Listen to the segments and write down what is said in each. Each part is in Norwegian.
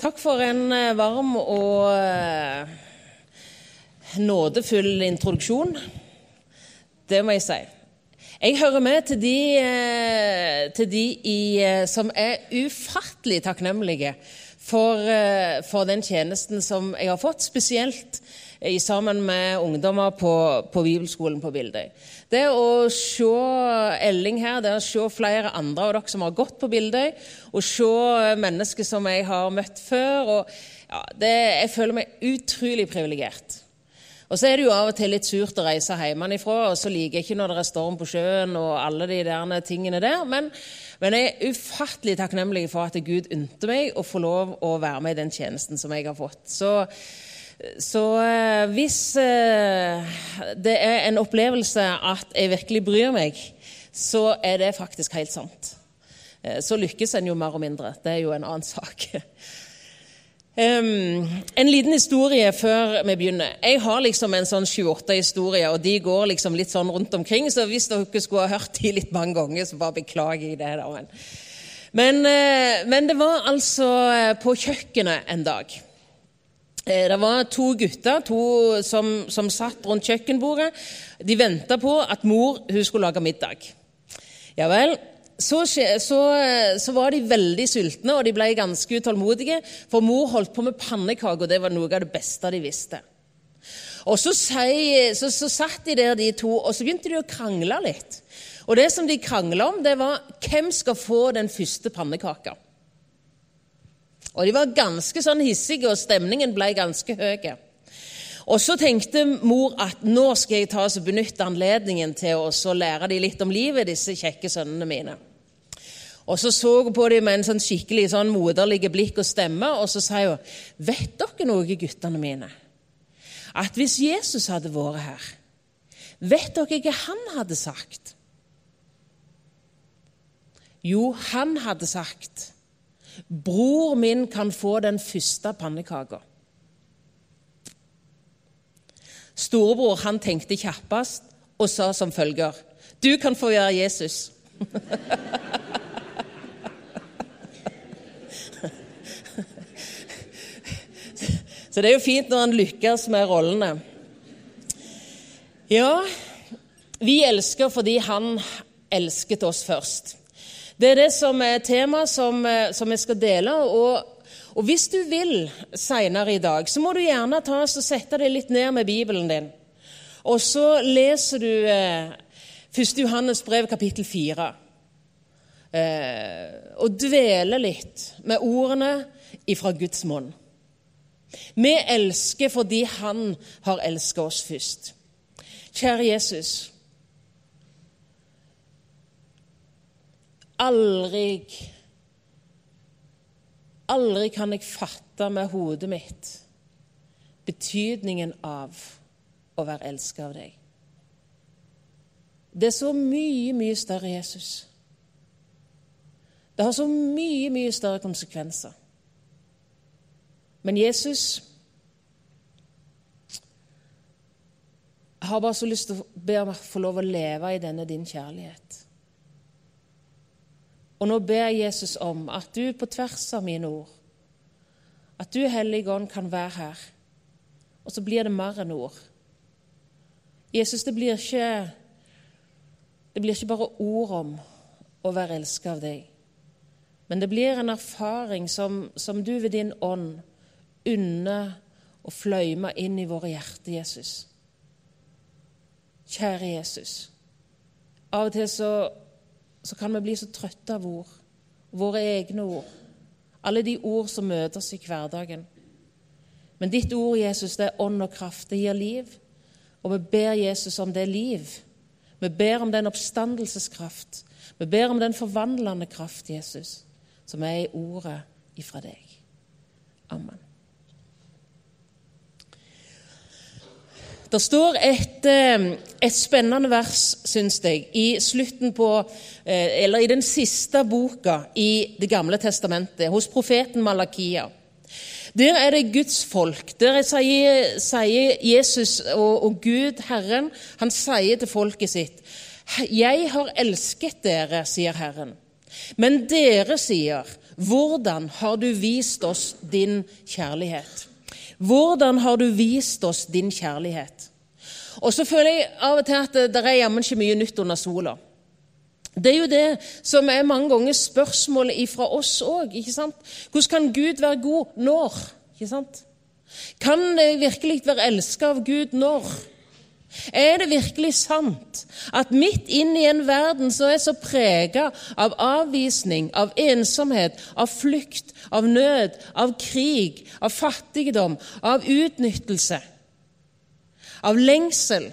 Takk for en eh, varm og eh, nådefull introduksjon. Det må jeg si. Jeg hører med til de, eh, til de i, som er ufattelig takknemlige for, for, den tjenesten som jeg har fått, spesielt sammen med ungdommer på, på bibelskolen på Bildøy. Det å se Elling her, det å se flere andre av dere som har gått på Bildøy, og se mennesker som jeg har møtt før og, ja, det, Jeg føler meg utrolig privilegert. Og så er det jo av og til litt surt å reise hjemmefra, og så liker jeg ikke når det er storm på sjøen og alle de der tingene der. Men, men jeg er ufattelig takknemlig for at Gud unte meg å få lov å være med i den tjenesten som jeg har fått. Så så eh, hvis eh, det er en opplevelse at jeg virkelig bryr meg, så er det faktisk helt sant. Eh, så lykkes en jo mer og mindre. Det er jo en annen sak. Um, en liten historie før vi begynner. Jeg har liksom en sånn sju-åtte historier, og de går liksom litt sånn rundt omkring. Så hvis dere skulle ha hørt de litt mange ganger, så bare beklager jeg det. da. Men, men, men det var altså på kjøkkenet en dag. Eh, det var to gutter to som, som satt rundt kjøkkenbordet. De venta på at mor skulle lage middag. Ja vel. Så, så, så, var de veldig sultne, og de ble ganske utålmodige. For mor holdt på med pannekaker, og det var noe av det beste de visste. Og så, så, så satt de der, de to, og så begynte de å krangle litt. Og det som de krangla om, det var hvem skal få den første pannekaka. Og De var ganske sånn hissige, og stemningen ble ganske høy. Og Så tenkte mor at nå skal jeg ta og benytte anledningen til å lære dem litt om livet, disse kjekke sønnene mine. Og Så så hun på dem med en sånn skikkelig sånn moderlig blikk og stemme, og så sa hun, 'Vet dere noe, guttene mine? At hvis Jesus hadde vært her, vet dere hva han hadde sagt?' Jo, han hadde sagt 'Bror min kan få den første pannekaka'. Storebror han tenkte kjappest og sa som følger 'Du kan få være Jesus'. Så det er jo fint når han lykkes med rollene. Ja, vi elsker fordi han elsket oss først. Det er det som er temaet som, eh, som, jeg skal dele. Og, og hvis du vil seinere i dag, så må du gjerne ta og sette deg litt ned med Bibelen din. Og så leser du eh, 1. Johannes brev, kapittel 4. Eh, og dveler litt med ordene ifra Guds munn. Vi elsker fordi Han har elsket oss først. Kjære Jesus. Aldri Aldri kan jeg fatte med hodet mitt betydningen av å være elsket av deg. Det er så mye, mye større, Jesus. Det har så mye, mye større konsekvenser. Men Jesus har bare så lyst til å be om å få lov å leve i denne din kjærlighet. Og nå ber jeg Jesus om at du på tvers av mine ord, at du, Hellige Ånd, kan være her. Og så blir det mer enn ord. Jesus, det blir ikke, det blir ikke bare ord om å være elsket av deg, men det blir en erfaring som, som du ved din ånd unner å fløyme inn i våre hjerter, Jesus. Kjære Jesus. Av og til så så kan vi bli så trøtte av ord. Våre egne ord. Alle de ord som møter oss i hverdagen. Men ditt ord, Jesus, det er ånd og kraft. Det gir liv. Og vi ber Jesus om det liv. Vi ber om den oppstandelseskraft. Vi ber om den forvandlende kraft, Jesus, som er i ordet ifra deg. Amen. Det står et, eh, et spennende vers, syns jeg, i slutten på eh, Eller i den siste boka i Det gamle testamentet, hos profeten Malakia. Der er det Guds folk. Der sier, sier Jesus og, og, Gud, Herren, han sier til folket sitt Jeg har elsket dere, sier Herren. Men dere sier, hvordan har du vist oss din kjærlighet? Hvordan har du vist oss din kjærlighet? Og så føler jeg av og til at det er jammen ikke mye nytt under sola. Det er jo det som er mange ganger spørsmålet fra oss òg. Hvordan kan Gud være god når? Ikke sant? Kan det virkelig være elska av Gud når? Er det virkelig sant at midt inn i en verden som er så prega av avvisning, av ensomhet, av flukt, av nød, av krig, av fattigdom, av utnyttelse, av lengsel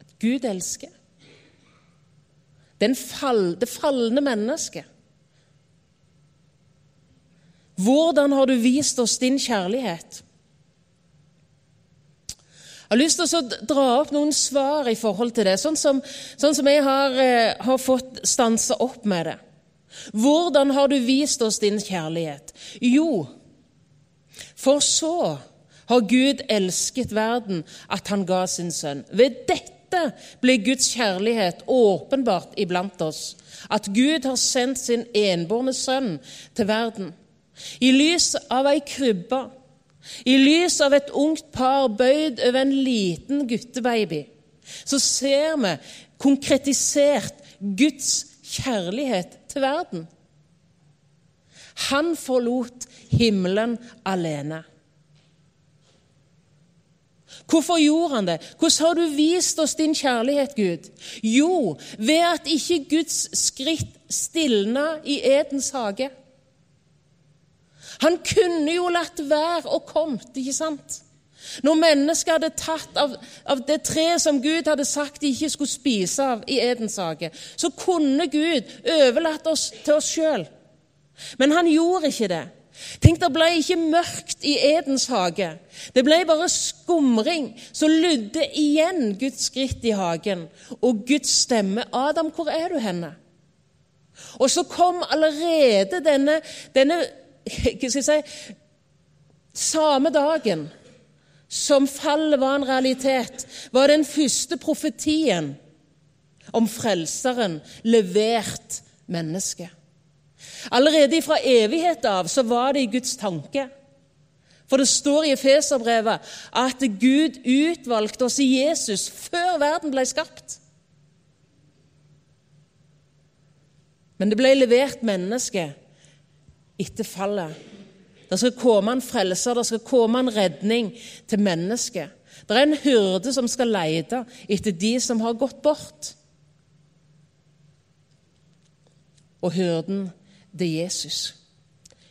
At Gud elsker. Fall, det falne mennesket. Hvordan har du vist oss din kjærlighet? Jeg har lyst til å dra opp noen svar i forhold til det, sånn som, sånn som jeg har, eh, har fått stansa opp med det. Hvordan har du vist oss din kjærlighet? Jo, for så har Gud elsket verden at han ga sin sønn. Ved dette ble Guds kjærlighet åpenbart iblant oss, at Gud har sendt sin enbårne sønn til verden. I lys av ei krybbe i lys av et ungt par bøyd over en liten guttebaby, så ser vi konkretisert Guds kjærlighet til verden. Han forlot himmelen alene. Hvorfor gjorde han det? Hvordan har du vist oss din kjærlighet, Gud? Jo, ved at ikke Guds skritt stilna i Edens hage. Han kunne jo latt være og kommet, ikke sant? Når mennesket hadde tatt av, av, det treet som Gud hadde sagt de ikke skulle spise av i Edens hage, så kunne Gud overlatt oss til oss sjøl. Men han gjorde ikke det. Tenk, Det ble ikke mørkt i Edens hage. Det ble bare skumring som lydde igjen Guds skritt i hagen og Guds stemme. 'Adam, hvor er du henne?' Og så kom allerede denne, denne hva skal jeg si Samme dagen som fallet var en realitet, var den første profetien om Frelseren levert menneske. Allerede fra evighet av så var det i Guds tanke. For det står i Efeserbrevet at Gud utvalgte oss i Jesus før verden ble skapt. Men det ble levert menneske etter fallet. Det skal komme en frelser, det skal komme en redning til mennesket. Det er en hyrde som skal lete etter de som har gått bort. Og hyrden, det er Jesus.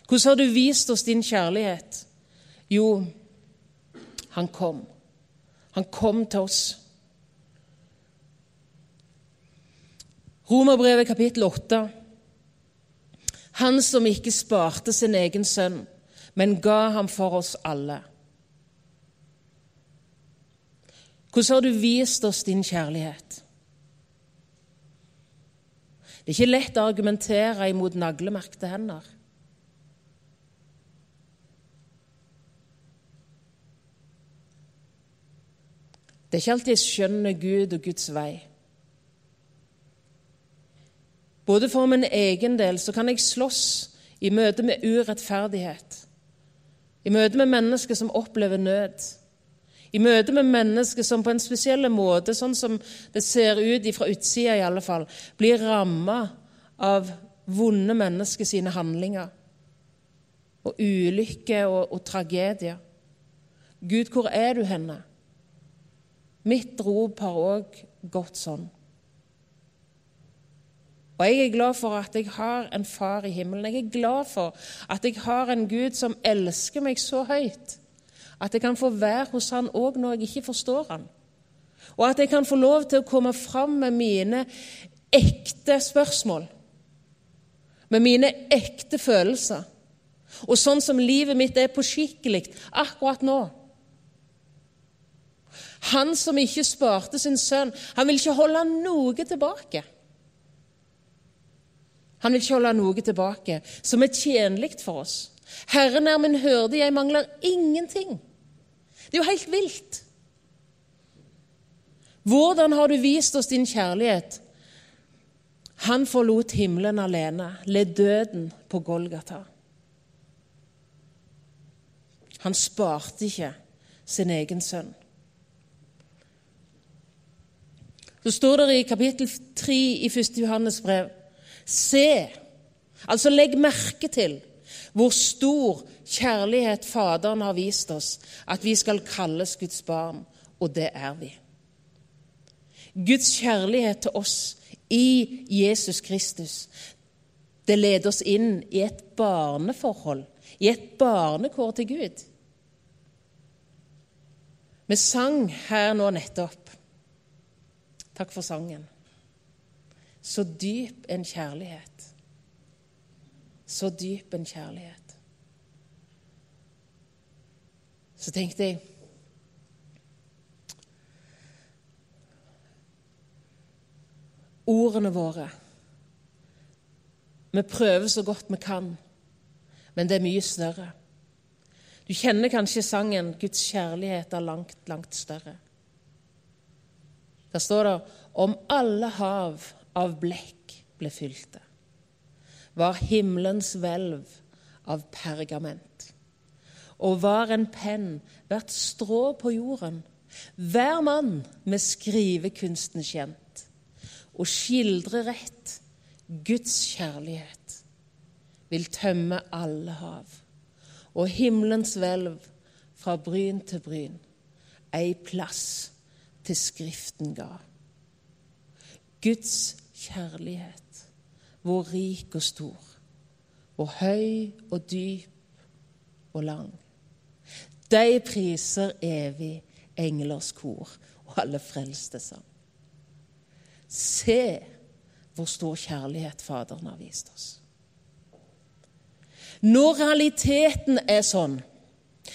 Hvordan har du vist oss din kjærlighet? Jo, han kom. Han kom til oss. Romerbrevet kapittel 8. Han som ikke sparte sin egen sønn, men ga ham for oss alle. Hvordan har du vist oss din kjærlighet? Det er ikke lett å argumentere imot naglemerkte hender. Det er ikke alltid jeg skjønner Gud og Guds vei. Både for min egen del så kan jeg slåss i møte med urettferdighet, i møte med mennesker som opplever nød, i møte med mennesker som på en spesiell måte, sånn som det ser ut fra utsida i alle fall, blir ramma av vonde mennesker sine handlinger og ulykker og, og tragedier. Gud, hvor er du henne? Mitt rop har òg gått sånn. Og jeg er glad for at jeg har en far i himmelen. Jeg er glad for at jeg har en Gud som elsker meg så høyt at jeg kan få være hos han òg når jeg ikke forstår han. Og at jeg kan få lov til å komme fram med mine ekte spørsmål, med mine ekte følelser. Og sånn som livet mitt er påskikkelig akkurat nå. Han som ikke sparte sin sønn, han vil ikke holde noe tilbake. Han vil ikke holde noe tilbake som er tjenlig for oss. Herren er min hyrde, jeg mangler ingenting. Det er jo helt vilt. Hvordan har du vist oss din kjærlighet? Han forlot himmelen alene, led døden på Golgata. Han sparte ikke sin egen sønn. Så står det i kapittel 3 i 1. Johannes brev Se, altså legg merke til hvor stor kjærlighet Faderen har vist oss, at vi skal kalles Guds barn, og det er vi. Guds kjærlighet til oss i Jesus Kristus, det leder oss inn i et barneforhold, i et barnekår til Gud. Vi sang her nå nettopp. Takk for sangen. Så dyp en kjærlighet. Så dyp en kjærlighet. Så tenkte jeg Ordene våre Vi prøver så godt vi kan, men det er mye større. Du kjenner kanskje sangen 'Guds kjærlighet er langt, langt større'. Der står det om alle hav av blekk ble fylte, var himmelens hvelv av pergament. Og var en penn hvert strå på jorden, hver mann med skrivekunsten kjent, og skildre rett Guds kjærlighet vil tømme alle hav, og himmelens hvelv fra bryn til bryn, ei plass til Skriften ga. Guds kjærlighet, hvor rik og stor, hvor høy og dyp og lang. De priser evig englers kor og alle frelste sang. Se hvor stor kjærlighet Faderen har vist oss. Når realiteten er sånn,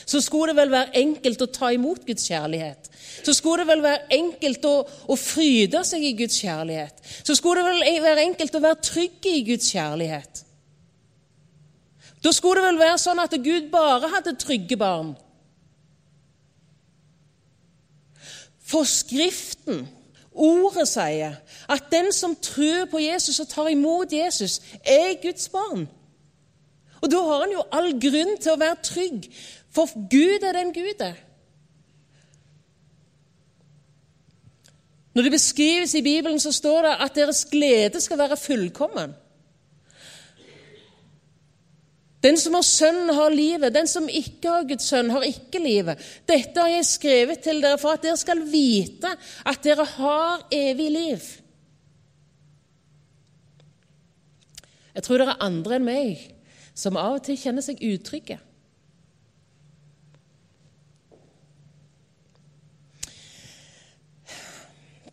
så skulle det vel være enkelt å ta imot Guds kjærlighet. Så skulle det vel være enkelt å, å fryde seg i Guds kjærlighet. Så skulle det vel være enkelt å være trygg i Guds kjærlighet. Da skulle det vel være sånn at Gud bare hadde trygge barn. For Skriften, ordet, sier at den som tror på Jesus og tar imot Jesus, er Guds barn. Og da har han jo all grunn til å være trygg, for Gud er den Gud er. Når det beskrives i Bibelen, så står det at deres glede skal være fullkommen. Den som har Sønnen, har livet. Den som ikke har Guds sønn, har ikke livet. Dette har jeg skrevet til dere for at dere skal vite at dere har evig liv. Jeg tror det er andre enn meg som av og til kjenner seg utrygge.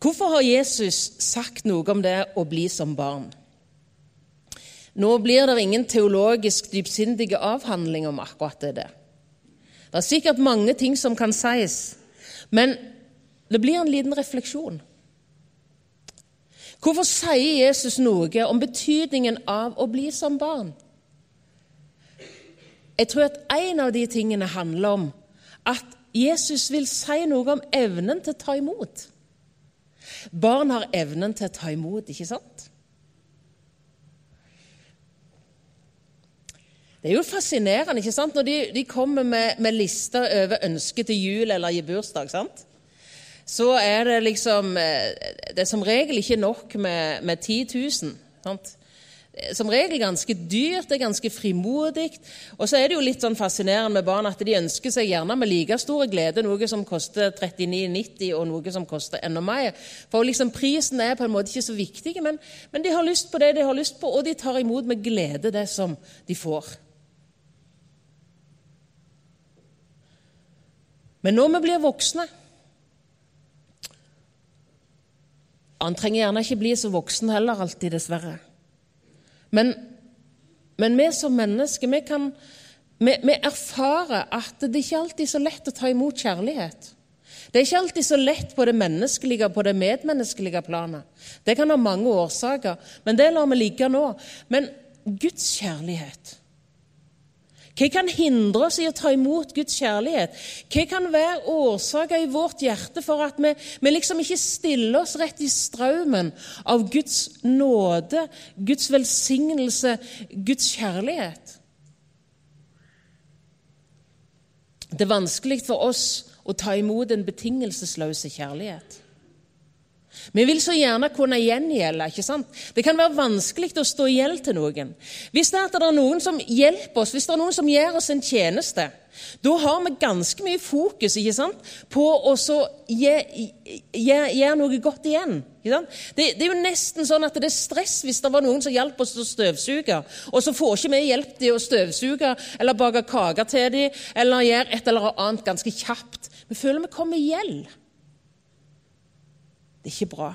Hvorfor har Jesus sagt noe om det å bli som barn? Nå blir det ingen teologisk dypsindige avhandling om akkurat det. Det er sikkert mange ting som kan sies, men det blir en liten refleksjon. Hvorfor sier Jesus noe om betydningen av å bli som barn? Jeg tror at en av de tingene handler om at Jesus vil si noe om evnen til å ta imot. Barn har evnen til å ta imot, ikke sant? Det er jo fascinerende ikke sant? når de, de kommer med, med, lister over ønsker til jul eller i bursdag. sant? Så er det liksom eh, Det er som regel ikke nok med, med 10 000. Sant? Som regel ganske dyrt, det er ganske frimodig. Og så er det jo litt sånn fascinerende med barn at de ønsker seg gjerne med like store glede noe som koster 39,90 og noe som koster enda mer. For liksom prisen er på en måte ikke så viktig, men, men de har lyst på det de har lyst på, og de tar imot med glede det som de får. Men når vi blir voksne Han trenger gjerne ikke bli så voksen heller alltid, dessverre. Men, men vi som mennesker vi, kan, vi, vi erfarer at det ikke alltid er så lett å ta imot kjærlighet. Det er ikke alltid så lett på det menneskelige på det medmenneskelige planet. Det kan ha mange årsaker, men det lar vi ligge nå. Men Guds kjærlighet Hva kan hindre oss i å ta imot Guds kjærlighet? Hva kan være årsaker i vårt hjerte for at vi, vi liksom ikke stiller oss rett i strømmen av Guds nåde, Guds velsignelse, Guds kjærlighet? Det er vanskelig for oss å ta imot en betingelsesløse kjærlighet. Vi vil så gjerne kunne gjengjelde. ikke sant? Det kan være vanskelig å stå i gjeld til noen. Hvis det, er noen som hjelper oss, hvis det er noen som gjør oss en tjeneste, da har vi ganske mye fokus ikke sant? på å gjøre noe godt igjen. Det, det, er jo nesten sånn at det er stress hvis det var noen som hjalp oss å støvsuge, og så får ikke vi hjelp til å støvsuge eller bake kaker til dem eller gjøre et eller annet ganske kjapt. Vi føler vi kommer i gjeld. Det er ikke bra.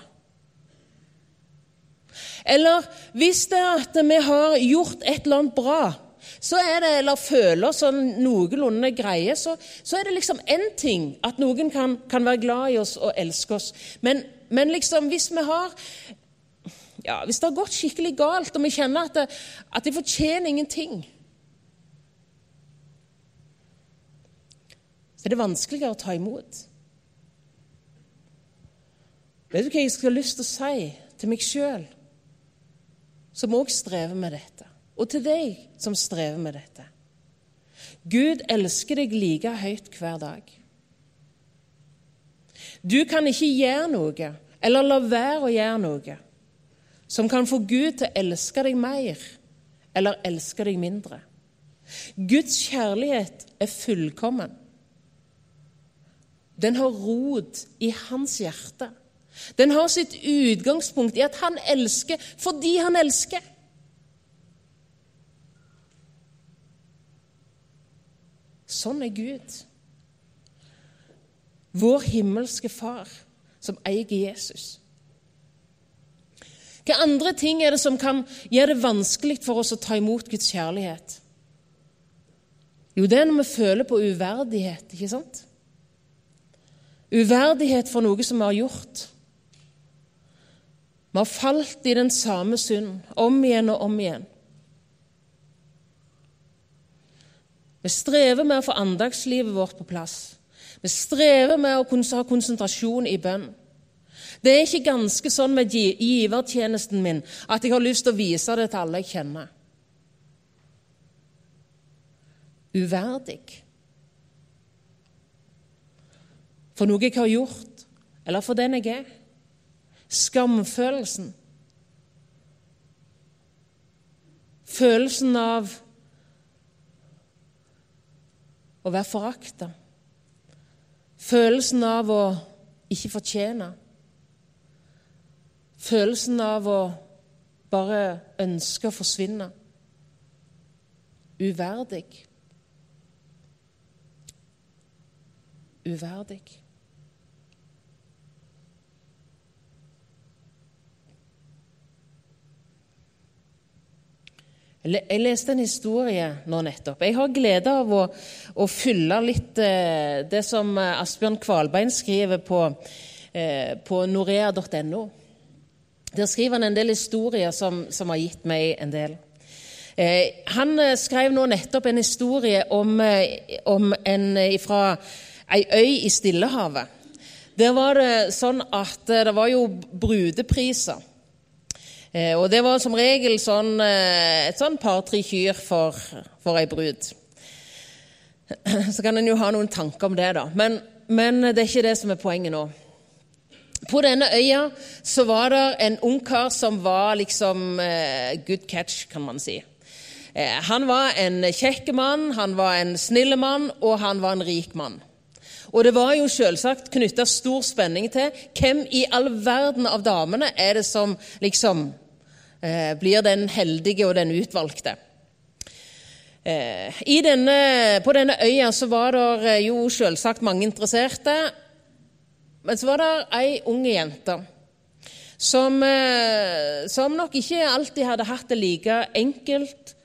Eller hvis det er at vi har gjort et eller annet bra, så er det, eller føler sånn noenlunde greie, så, så, er det liksom én ting at noen kan, kan, være glad i oss og elske oss. Men, men liksom hvis vi har ja, Hvis det har gått skikkelig galt, og vi kjenner at, det, at de fortjener ingenting Så er det vanskeligere å ta imot. Vet du hva jeg skal lyst til å si til meg sjøl, som òg strever med dette, og til deg som strever med dette? Gud elsker deg like høyt hver dag. Du kan ikke gjøre noe, eller la være å gjøre noe, som kan få Gud til å elske deg mer eller elske deg mindre. Guds kjærlighet er fullkommen. Den har rot i hans hjerte. Den har sitt utgangspunkt i at han elsker fordi han elsker. Sånn er Gud. Vår himmelske Far, som eier Jesus. Hva andre ting er det som kan gjøre det vanskelig for oss å ta imot Guds kjærlighet? Jo, det er når vi føler på uverdighet, ikke sant? Uverdighet for noe som vi har gjort. Vi har falt i den samme synd om igjen og om igjen. Vi strever med å få andagslivet vårt på plass. Vi strever med å ha konsentrasjon i bønn. Det er ikke ganske sånn med givertjenesten min at jeg har lyst til å vise det til alle jeg kjenner. Uverdig. For noe jeg har gjort, eller for den jeg er. Skamfølelsen. Følelsen av å være forakta. Følelsen av å ikke fortjene. Følelsen av å bare ønske å forsvinne. Uverdig. Uverdig. Jeg leste en historie nå nettopp. Jeg har glede av å, å fylle litt eh, det som eh, Asbjørn Kvalbein skriver på, eh, på norea.no. Der skriver han en del historier som, som har gitt meg en del. Han skrev nå nettopp en historie om, om en fra ei øy i Stillehavet. Der var det sånn at det var jo brudepriser. Eh, og det var som regel sånn, eh, et sånn par-tre kyr for, for ei brud. Så kan en jo ha noen tanker om det, da. Men, men, det er ikke det som er poenget nå. På denne øya så var det en ungkar som var liksom eh, good catch, kan man si. Han var en kjekk mann, han var en snill mann, og han var en rik mann. Og det var jo selvsagt knytta stor spenning til hvem i all verden av damene er det som liksom blir den heldige og den utvalgte. Eh, denne, på denne øya så var det eh, jo selvsagt mange interesserte. Men så var det ei ung jente som, eh, som nok ikke alltid hadde hatt det like enkelt.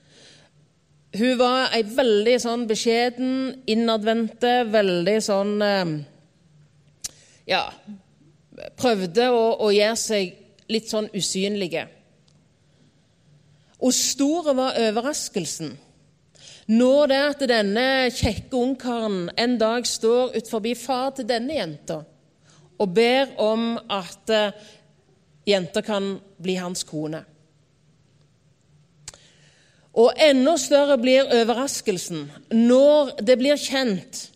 Hun var ei veldig sånn beskjeden, innadvendte, veldig sånn eh, Ja, prøvde å, å gjøre seg litt sånn usynlige. Og store var overraskelsen Når det at denne kjekke ungkaren en dag står utenfor far til denne jenta og ber om at uh, jenta kan bli hans kone. Og enda større blir overraskelsen når det blir kjent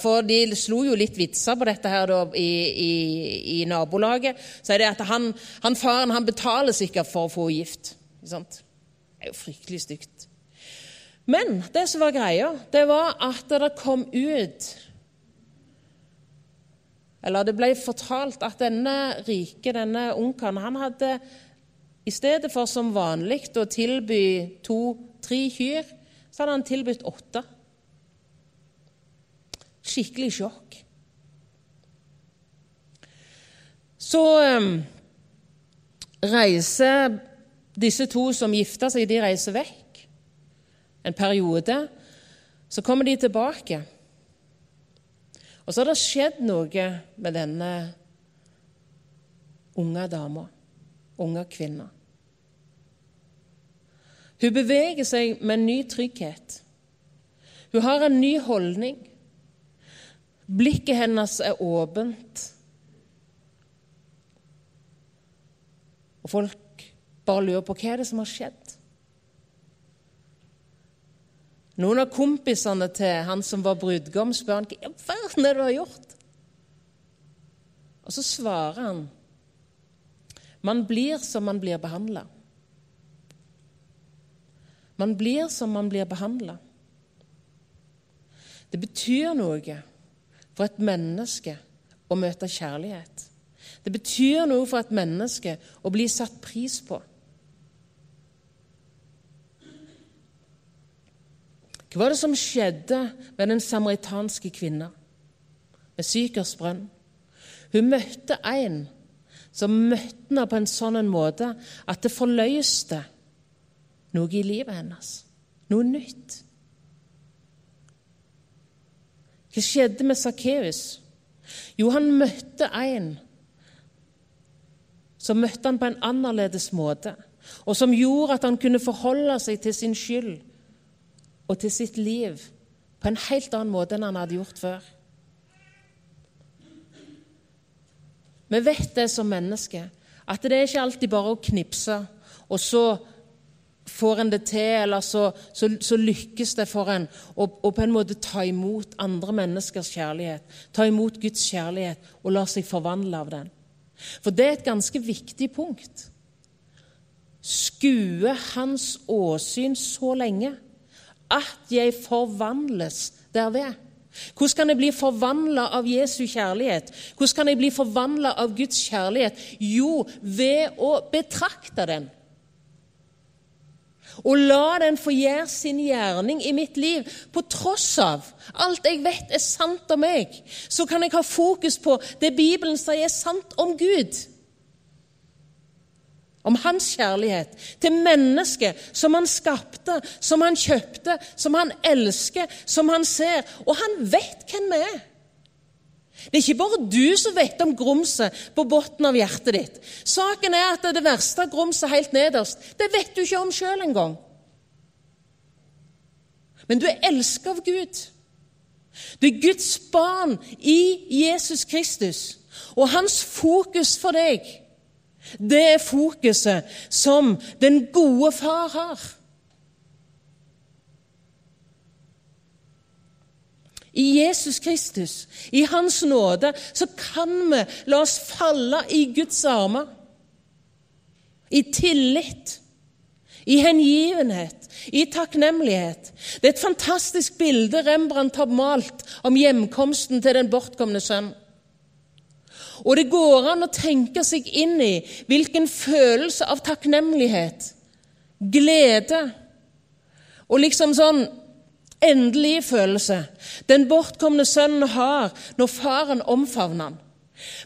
for De slo jo litt vitser på dette her da, i, i, i, nabolaget. Så er det at han, han faren han betaler sikkert for å få gift. Det er jo fryktelig stygt. Men det som var greia, det var at det kom ut Eller det ble fortalt at denne rike, denne onkelen, han hadde i stedet for som vanlig å tilby to-tre kyr, så hadde han tilbudt åtte. Skikkelig sjokk. Så um, reiser disse to som gifter seg, de reiser vekk en periode. Så kommer de tilbake. Og så har det skjedd noe med denne unge dama, unge kvinna. Hun beveger seg med en ny trygghet. Hun har en ny holdning. Blikket hennes er åpent. Og folk bare lurer på hva er det som har skjedd. Noen av kompisene til han som var brudgom, spør han, hva i verden er det du har gjort. Og så svarer han man blir som man blir behandla. Man blir som man blir behandla. Det betyr noe for et menneske å møte kjærlighet. Det betyr noe for et menneske å bli satt pris på. Hva var det som skjedde med den samaritanske kvinna ved Sykers brønn? Hun møtte en som møtte henne på en sånn måte at det forløste noe i livet hennes. Noe nytt. Hva skjedde med Sakkeus? Jo, han møtte en som møtte han på en annerledes måte, og som gjorde at han kunne forholde seg til sin skyld og til sitt liv på en helt annen måte enn han hadde gjort før. Vi vet det som mennesker, at det er ikke alltid bare å knipse, og så får en det til, eller så, så, så lykkes det for en å, på en måte ta imot andre menneskers kjærlighet, ta imot Guds kjærlighet og la seg forvandle av den. For det er et ganske viktig punkt. Skue Hans åsyn så lenge at jeg forvandles derved. Hvordan kan jeg bli forvandla av Jesu kjærlighet? Hvordan kan jeg bli forvandla av Guds kjærlighet? Jo, ved å betrakte den og la den få gjøre sin gjerning i mitt liv. På tross av alt jeg vet er sant om meg, så kan jeg ha fokus på det Bibelen sier er sant om Gud. Om hans kjærlighet til mennesket som han skapte, som han kjøpte, som han elsker, som han ser. Og han vet hvem vi er. Det er ikke bare du som vet om grumset på bunnen av hjertet ditt. Saken er at det er det verste grumset helt nederst, det vet du ikke om sjøl engang. Men du er elsket av Gud. Du er Guds barn i Jesus Kristus. Og hans fokus for deg, det er fokuset som den gode far har. I Jesus Kristus, i Hans nåde, så kan vi la oss falle i Guds armer. I tillit, i hengivenhet, i takknemlighet. Det er et fantastisk bilde Rembrandt har malt om hjemkomsten til den bortkomne sønn. Og det går an å tenke seg inn i hvilken følelse av takknemlighet, glede og liksom sånn endelige følelse den bortkomne sønnen har når faren omfavner han.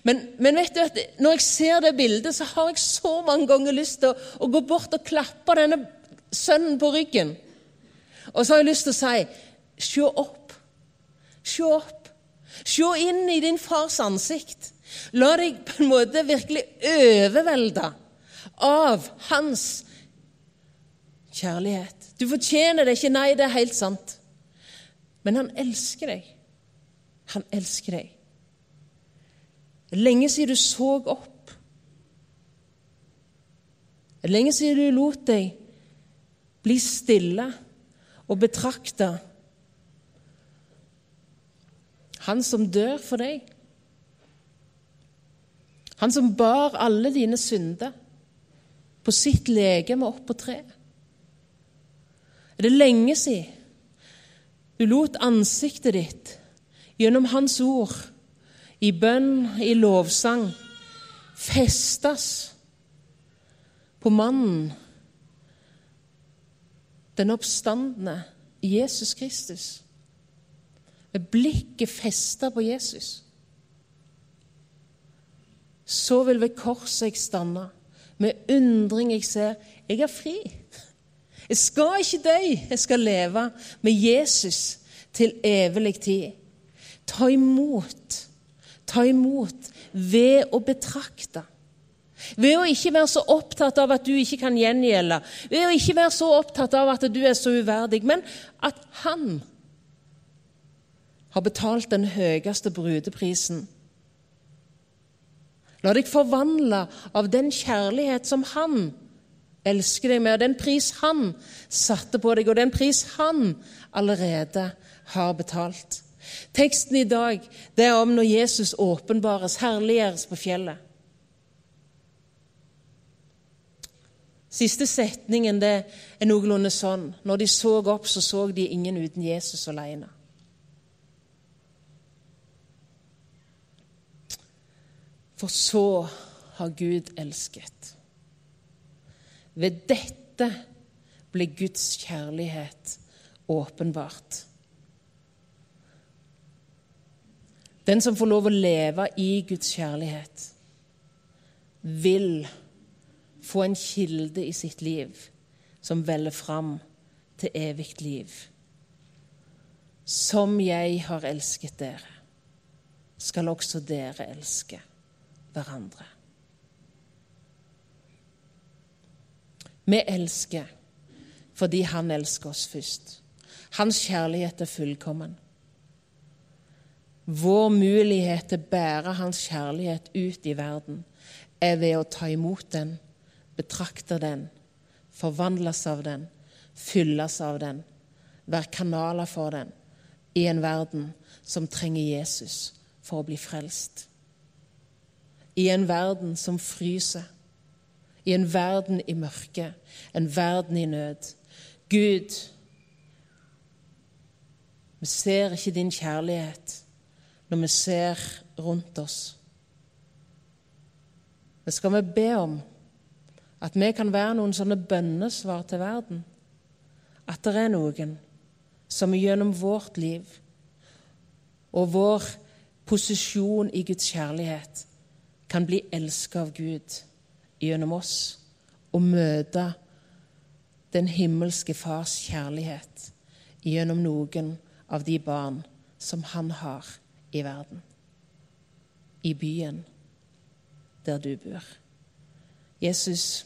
Men, men, vet du at når jeg ser det bildet, så har jeg så mange ganger lyst til å, å gå bort og klappe denne sønnen på ryggen. Og så har jeg lyst til å si Se opp. Se opp. Se inn i din fars ansikt. La deg på en måte virkelig overvelde av hans kjærlighet. Du fortjener det ikke. Nei, det er helt sant. Men han elsker deg. Han elsker deg. Lenge siden du så opp. Lenge siden du lot deg bli stille og betrakte han som dør for deg. Han som bar alle dine synder på sitt legeme opp på treet. Er det lenge siden du lot ansiktet ditt gjennom Hans ord, i bønn, i lovsang, festes på mannen, den oppstandende Jesus Kristus? Med blikket festa på Jesus. Så vil ved korset jeg stande, med undring jeg ser. Jeg er fri. Jeg skal ikke dø, jeg skal leve med Jesus til evig tid. Ta imot, ta imot ved å betrakte. Ved å ikke være så opptatt av at du ikke kan gjengjelde, ved å ikke være så opptatt av at du er så uverdig, men at han har betalt den høyeste brudeprisen. La deg forvandle av den kjærlighet som han elsker deg med, og den pris han satte på deg, og den pris han allerede har betalt. Teksten i dag det er om når Jesus åpenbares, herliggjøres på fjellet. Siste setningen det er noenlunde sånn. Når de så opp, så så de ingen uten Jesus alene. For så har Gud elsket. Ved dette ble Guds kjærlighet åpenbart. Den som får lov å leve i Guds kjærlighet, vil få en kilde i sitt liv som veller fram til evig liv. Som jeg har elsket dere, skal også dere elske hverandre. Vi elsker fordi han elsker oss først. Hans kjærlighet er fullkommen. Vår mulighet til å bære hans kjærlighet ut i verden er ved å ta imot den, betrakte den, forvandles av den, fylles av den, være kanaler for den i en verden som trenger Jesus for å bli frelst. I en verden som fryser i en verden i mørke, en verden i nød. Gud, vi ser ikke din kjærlighet når vi ser rundt oss. Men skal vi be om at vi kan være noen sånne bønnesvar til verden. At det er noen som gjennom vårt liv og vår posisjon i Guds kjærlighet kan bli elsket av Gud gjennom oss og møte den himmelske Fars kjærlighet gjennom noen av de barn som han har i verden, i byen der du bor. Jesus,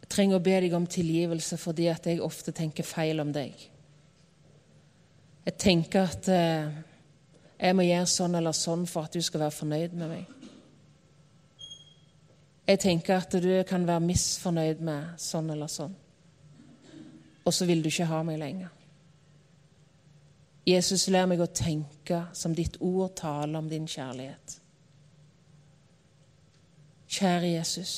jeg trenger å be deg om tilgivelse fordi at jeg ofte tenker feil om deg. Jeg tenker at eh, jeg må gjøre sånn eller sånn for at du skal være fornøyd med meg. Jeg tenker at du kan være misfornøyd med sånn eller sånn. Og så vil du ikke ha meg lenger. Jesus, lær meg å tenke som ditt ord taler om din kjærlighet. Kjære Jesus,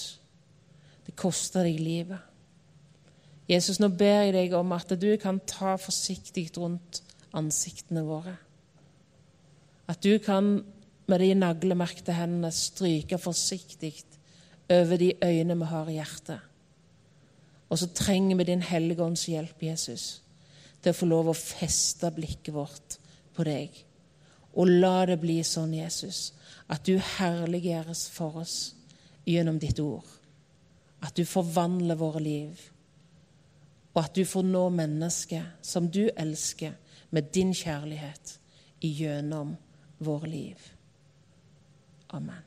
det koster deg livet. Jesus, nå ber jeg deg om at du kan ta forsiktig rundt ansiktene våre. At du kan med de naglemerkte hendene stryke forsiktig over de øyne vi har i hjertet. Og så trenger vi Din Hellige Ånds hjelp, Jesus, til å få lov å feste blikket vårt på deg. Og la det bli sånn, Jesus, at du herliggjøres for oss gjennom ditt ord. At du forvandler våre liv, og at du får nå mennesker som du elsker, med din kjærlighet gjennom vår liv. Amen.